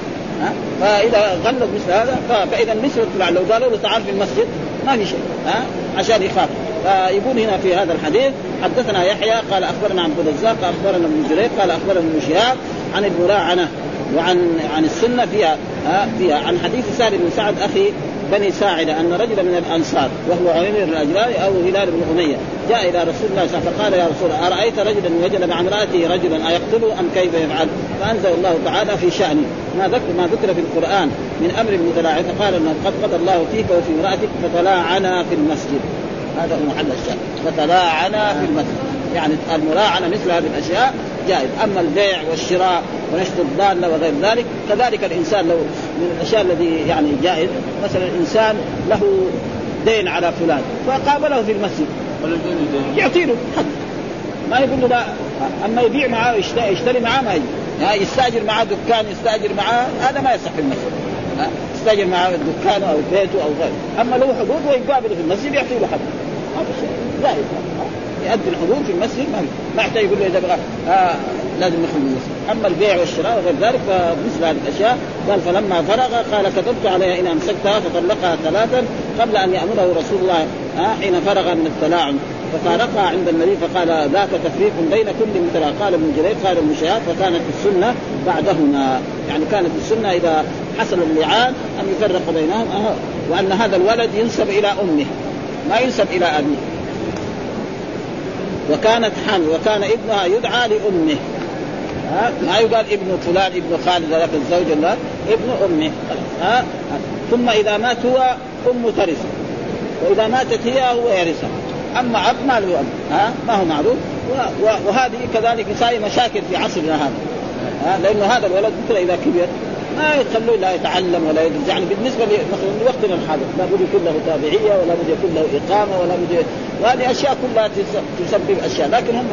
فإذا غلط مثل هذا فإذا مثل الفلان لو قالوا له تعال في المسجد ما في شيء ها؟ عشان يخاف فيقول هنا في هذا الحديث حدثنا يحيى قال أخبرنا عبد الرزاق أخبرنا ابن جرير قال أخبرنا ابن شهاب عن المراعنه وعن عن السنة فيها ها؟ فيها. عن حديث سعد بن سعد أخي بني ساعدة أن رجلا من الأنصار وهو عمير الاجلال أو هلال بن أمية جاء إلى رسول الله صلى الله عليه وسلم فقال يا رسول الله أرأيت رجلا وجد مع امراته رجلا أيقتله أم كيف يفعل؟ فأنزل الله تعالى في شأنه. ما ذكر ما ذكر في القرآن من أمر المتلاعن فقال إنه قد قضى الله فيك وفي امرأتك فتلاعنا في المسجد. هذا هو محل الشاهد فتلاعنا في المسجد. يعني الملاعنة مثل هذه الأشياء جائز أما البيع والشراء ونشر الضالة وغير ذلك كذلك الإنسان لو من الأشياء الذي يعني جائز مثلا الإنسان له دين على فلان فقابله في المسجد. يعطي له حق. ما يقول له لا أما يبيع معاه يشتري, معاه ما يجي. يستأجر معاه دكان يستأجر معاه هذا ما يصح في المسجد. يستأجر معاه دكانه أو بيته أو غيره. أما له حقوق ويقابله في المسجد يعطي له حق هذا شيء. يؤدي الحقوق في المسجد ما يحتاج يقول له إذا بغى آه لازم يخرج من المسجد. أما البيع والشراء وغير ذلك فمثل هذه الأشياء قال فلما فرغ قال كتبت عليها إن أمسكتها فطلقها ثلاثا قبل أن يأمره رسول الله آه حين فرغ من التلاعن ففارقها عند النبي فقال ذاك تفريق بين كل مثلا قال ابن جرير قال ابن شهاب فكانت السنة بعدهما. يعني كانت السنة إذا حصل اللعان أن يفرق بينهم وأن هذا الولد ينسب إلى أمه ما ينسب إلى أبيه. وكانت حامل وكان ابنها يدعى لأمه. ها؟ ما يقال ابن فلان ابن خالد ذاك الزوج لا ابن أمه. ها؟ ثم إذا مات هو أمه ترث وإذا ماتت هي هو يرثها. أما اب ما له اب ها؟ ما هو معروف. وهذه كذلك صار مشاكل في عصرنا هذا. لأنه هذا الولد مثل إذا كبر. ما يخلوه لا يتعلم ولا يدرس. يعني بالنسبة مثلا لوقتنا الحاضر لا بد يكون له تابعية ولا بد يكون له إقامة ولا بد وهذه أشياء كلها تسبب أشياء. لكن هم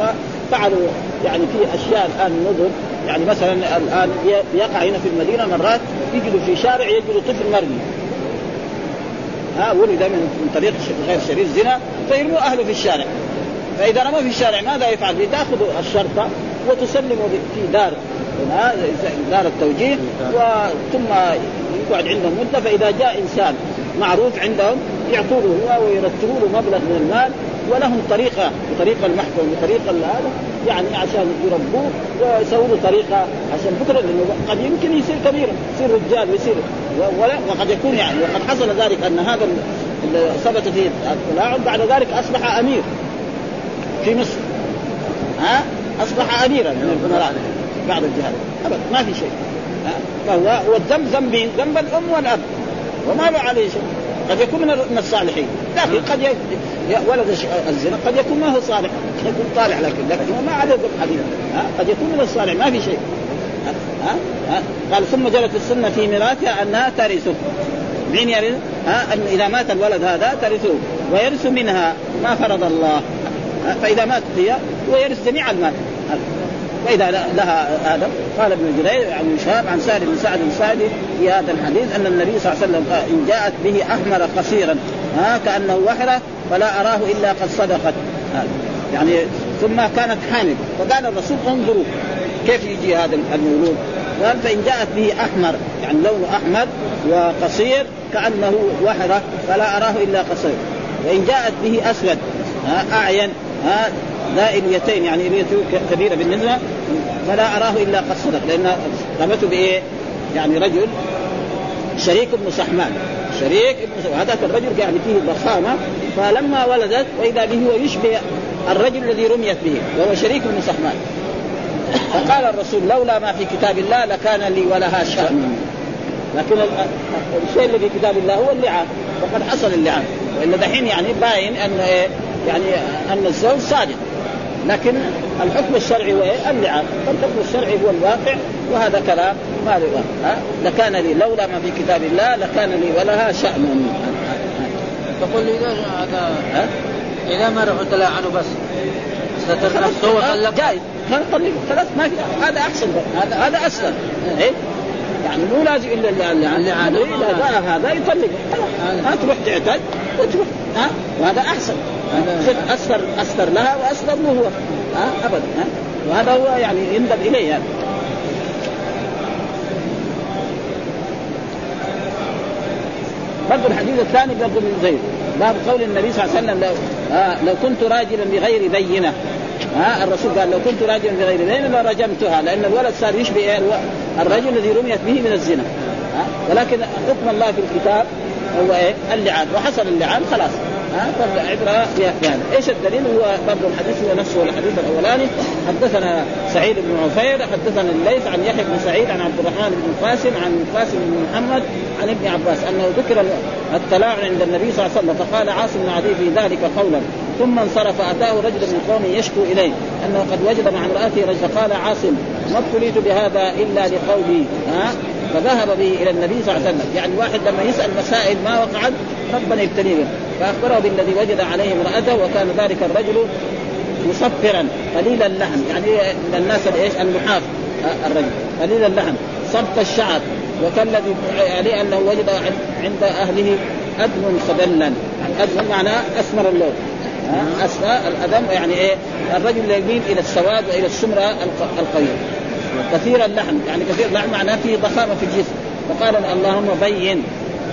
فعلوا يعني في أشياء الآن مدن يعني مثلا الآن يقع هنا في المدينة مرات يجدوا في شارع يجدوا طفل مرمي. ها ولد من طريق غير شريف زنا فيرموا أهله في الشارع. فإذا رموا في الشارع ماذا يفعل؟ تاخذ الشرطة وتسلمه في دار دار التوجيه ثم يقعد عندهم مدة فإذا جاء إنسان معروف عندهم يعطوا له هو ويرتبوا له مبلغ من المال ولهم طريقة بطريقه المحكمة بطريقه هذا يعني عشان يربوه ويسووا له طريقة عشان بكرة لأنه قد يمكن يصير كبير يصير رجال ويصير وقد يكون يعني وقد حصل ذلك أن هذا اللي ثبت فيه التلاعب بعد ذلك أصبح أمير في مصر. ها؟ أصبح اميرا من الامراء بعد الجهاد ابدا ما في شيء. فهو والذنب ذنب ذنب الأم والأب. وما له عليه شيء. قد يكون من الصالحين. لكن قد ولد الزنا قد يكون ما هو صالح. قد يكون طالع لكن لكن ما عليه حديث. قد يكون من الصالح ما في شيء. ها؟ ها؟ قال ثم جرت السنة في ميراثها أنها ترثه. مين يرث؟ ها؟ أن إذا مات الولد هذا ترثه. ويرث منها ما فرض الله. فإذا مات هي ويرث جميع المال. واذا لها هذا قال ابن جرير عن شهاب عن سعد بن سعد السعدي في هذا الحديث أن النبي صلى الله عليه وسلم قال إن جاءت به أحمر قصيرا ها كأنه وحرة فلا أراه إلا قد صدقت. يعني ثم كانت حامل فقال الرسول انظروا كيف يجي هذا المولود. قال فإن جاءت به أحمر يعني لونه أحمر وقصير كأنه وحرة فلا أراه إلا قصير. وإن جاءت به أسود ها أعين ها لا إليتين يعني اليته كبيرة بالنسبة فلا أراه إلا قد صدق لأن رمته بإيه؟ يعني رجل شريك ابن سحمان شريك ابن هذاك الرجل يعني فيه ضخامة فلما ولدت وإذا به هو يشبه الرجل الذي رميت به وهو شريك ابن سحمان فقال الرسول لولا ما في كتاب الله لكان لي ولها شأن لكن الشيء الذي في كتاب الله هو اللعان وقد حصل اللعان وإلا دحين يعني باين أن إيه؟ يعني أن الزوج صادق لكن الحكم الشرعي هو إيه؟ اللعان فالحكم الشرعي هو الواقع وهذا كلام ما ها؟ لكان لي لولا ما في كتاب الله لكان لي ولها شأن. تقول لي هذا إذا ما رحت تلاعنوا بس. ستر نفسه وطلق طلقه خلاص ما في هذا أحسن. هذا هذا أسلم. إيه؟ يعني مو لازم إلا اللي عاد اذا جاء هذا يطلق ها تروح تعتد وتروح ها؟ وهذا أحسن. استر استر لها واستر له هو. ها؟ أبدا ها؟ وهذا هو يعني يندب إليه يعني. برضه الحديث الثاني برضه من زيد. باب قول النبي صلى الله عليه وسلم لو, آه لو كنت راجلا بغير بينة. ها؟ الرسول قال لو كنت راجلا بغير بينة لرجمتها لأن الولد صار يشبه إيه الرجل الذي رميت به من الزنا. ها؟ ولكن حكم الله في الكتاب هو إيه؟ اللعان. وحصل اللعان خلاص. ها؟ فالعبره بهذا إيش الدليل؟ هو برضه الحديث هو نفسه الحديث الأولاني. حدثنا سعيد بن عفير حدثنا الليث عن يحيى بن سعيد عن عبد الرحمن بن قاسم عن قاسم بن محمد عن ابن عباس أنه ذكر التلاعن عند النبي صلى الله عليه وسلم فقال عاصم بن عدي في ذلك قولا. ثم انصرف أتاه رجل من قومه يشكو إليه أنه قد وجد مع امرأته رجل فقال عاصم ما ابتليت بهذا إلا لقولي ها؟ فذهب به إلى النبي صلى الله عليه وسلم، يعني واحد لما يسأل مسائل ما وقعت ربنا يبتليه فأخبره بالذي وجد عليه امرأته وكان ذلك الرجل مصفرا قليل اللحم، يعني من الناس إيش؟ النحاف الرجل. قليل اللحم، صبت الشعر. وكالذي عليه أنه وجد عند أهله آدم خدلا، يعني آدم معناه أسمر اللون، اسمى الأدم يعني إيه؟ الرجل يميل إلى السواد وإلى السمرة القوية. كثير اللحم يعني كثير اللحم معناه فيه ضخامه في الجسم. فقال اللهم بين.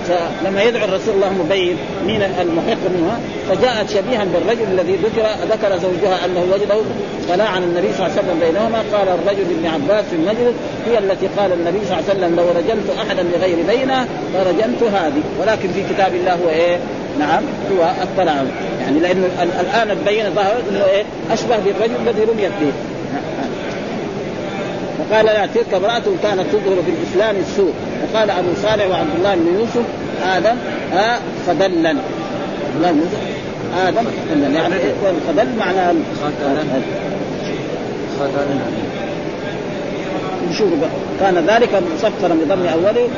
فلما يدعو الرسول اللهم بين مين المحق منها؟ فجاءت شبيها بالرجل الذي ذكر ذكر زوجها أنه وجده فلاعن النبي صلى الله عليه وسلم بينهما. قال الرجل ابن عباس في المجلس هي التي قال النبي صلى الله عليه وسلم لو رجمت احدا بغير بينة لرجمت هذه. ولكن في كتاب الله هو إيه؟ نعم هو الطلاق يعني لأنه الآن البينة ظهرت إنه إيه؟ أشبه بالرجل الذي رميت به. فقال لا تلك امرأة كانت تظهر في الإسلام السوء. وقال أبو صالح وعبد الله بن يوسف آدم آه خدلا آدم خدلا يعني الخدل معنى نشوف كان ذلك مصفرا بضم أوله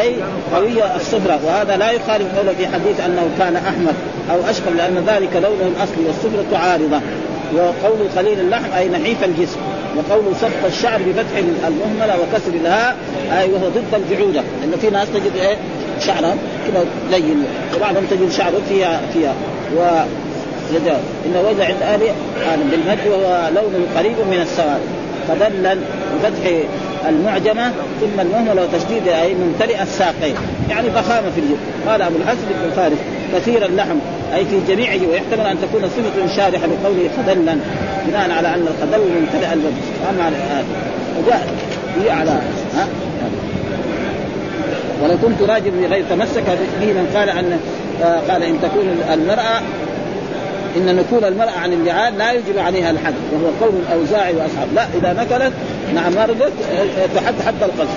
أي قوي الصفرة. وهذا لا يخالف قوله في حديث أنه كان احمر أو اشقر لأن ذلك لونه الاصلي والصفرة عارضة. وقول قليل اللحم أي نحيف الجسم. وقول صف الشعر بفتح المهملة وكسر الهاء أي وهو ضد الجعودة. لأنه في ناس تجد إيه؟ شعرهم كذا لين. وبعضهم تجد شعره فيها فيها. و إن وجه عند أهل آدم بالمد وهو لون قريب من السواد. فدلا بفتح المعجمة ثم المهملة وتشديد أي ممتلئ الساقين. يعني ضخامة في الجسم قال أبو الحسن بن فارس كثير اللحم أي في جميعه ويحتمل أن تكون صفة شارحة بقوله خدلا بناء على أن الخدل ممتلئ الوجه. أما على الآن. وجاء هي على ها؟ ولو كنت راجل غير تمسك به من قال ان قال إن تكون المراه إن نكول المرأة عن اللعان لا يجب عليها الحد وهو قول الاوزاعي وأصحاب. لا إذا نكلت نعم مرضت تحد حتى القذف.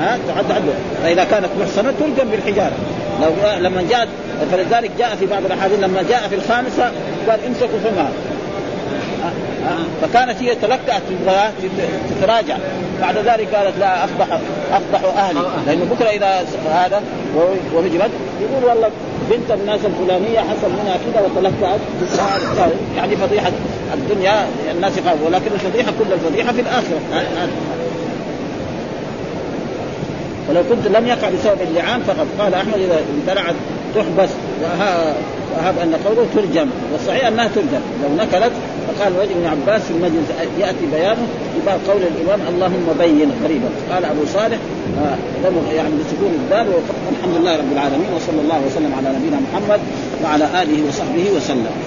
ها؟ تحد حد. فإذا كانت محصنة ترجم بالحجارة. لو لما جاءت فلذلك جاء في بعض الأحاديث لما جاء في الخامسة قال امسكوا فمها فكانت هي تلكأت تتراجع. بعد ذلك قالت لا اصبح أصبح أهلي. لأنه بكرة إذا هذا وهجرت يقول والله بنت الناس الفلانية حصل منها كذا وتلكأت يعني فضيحة الدنيا الناس يخافوا ولكن الفضيحة كل الفضيحة في الآخرة. ولو كنت لم يقع بسبب اللعان فقد قال أحمد إذا امتنعت تحبس وهذا أن قوله ترجم. والصحيح أنها ترجم. لو نكلت فقال وجه ابن عباس في المجلس يأتي بيانه بباب قول الإمام اللهم بين قريبا. قال أبو صالح آه يعني بسكون الدال والحمد لله رب العالمين وصلى الله وسلم على نبينا محمد وعلى آله وصحبه وسلم.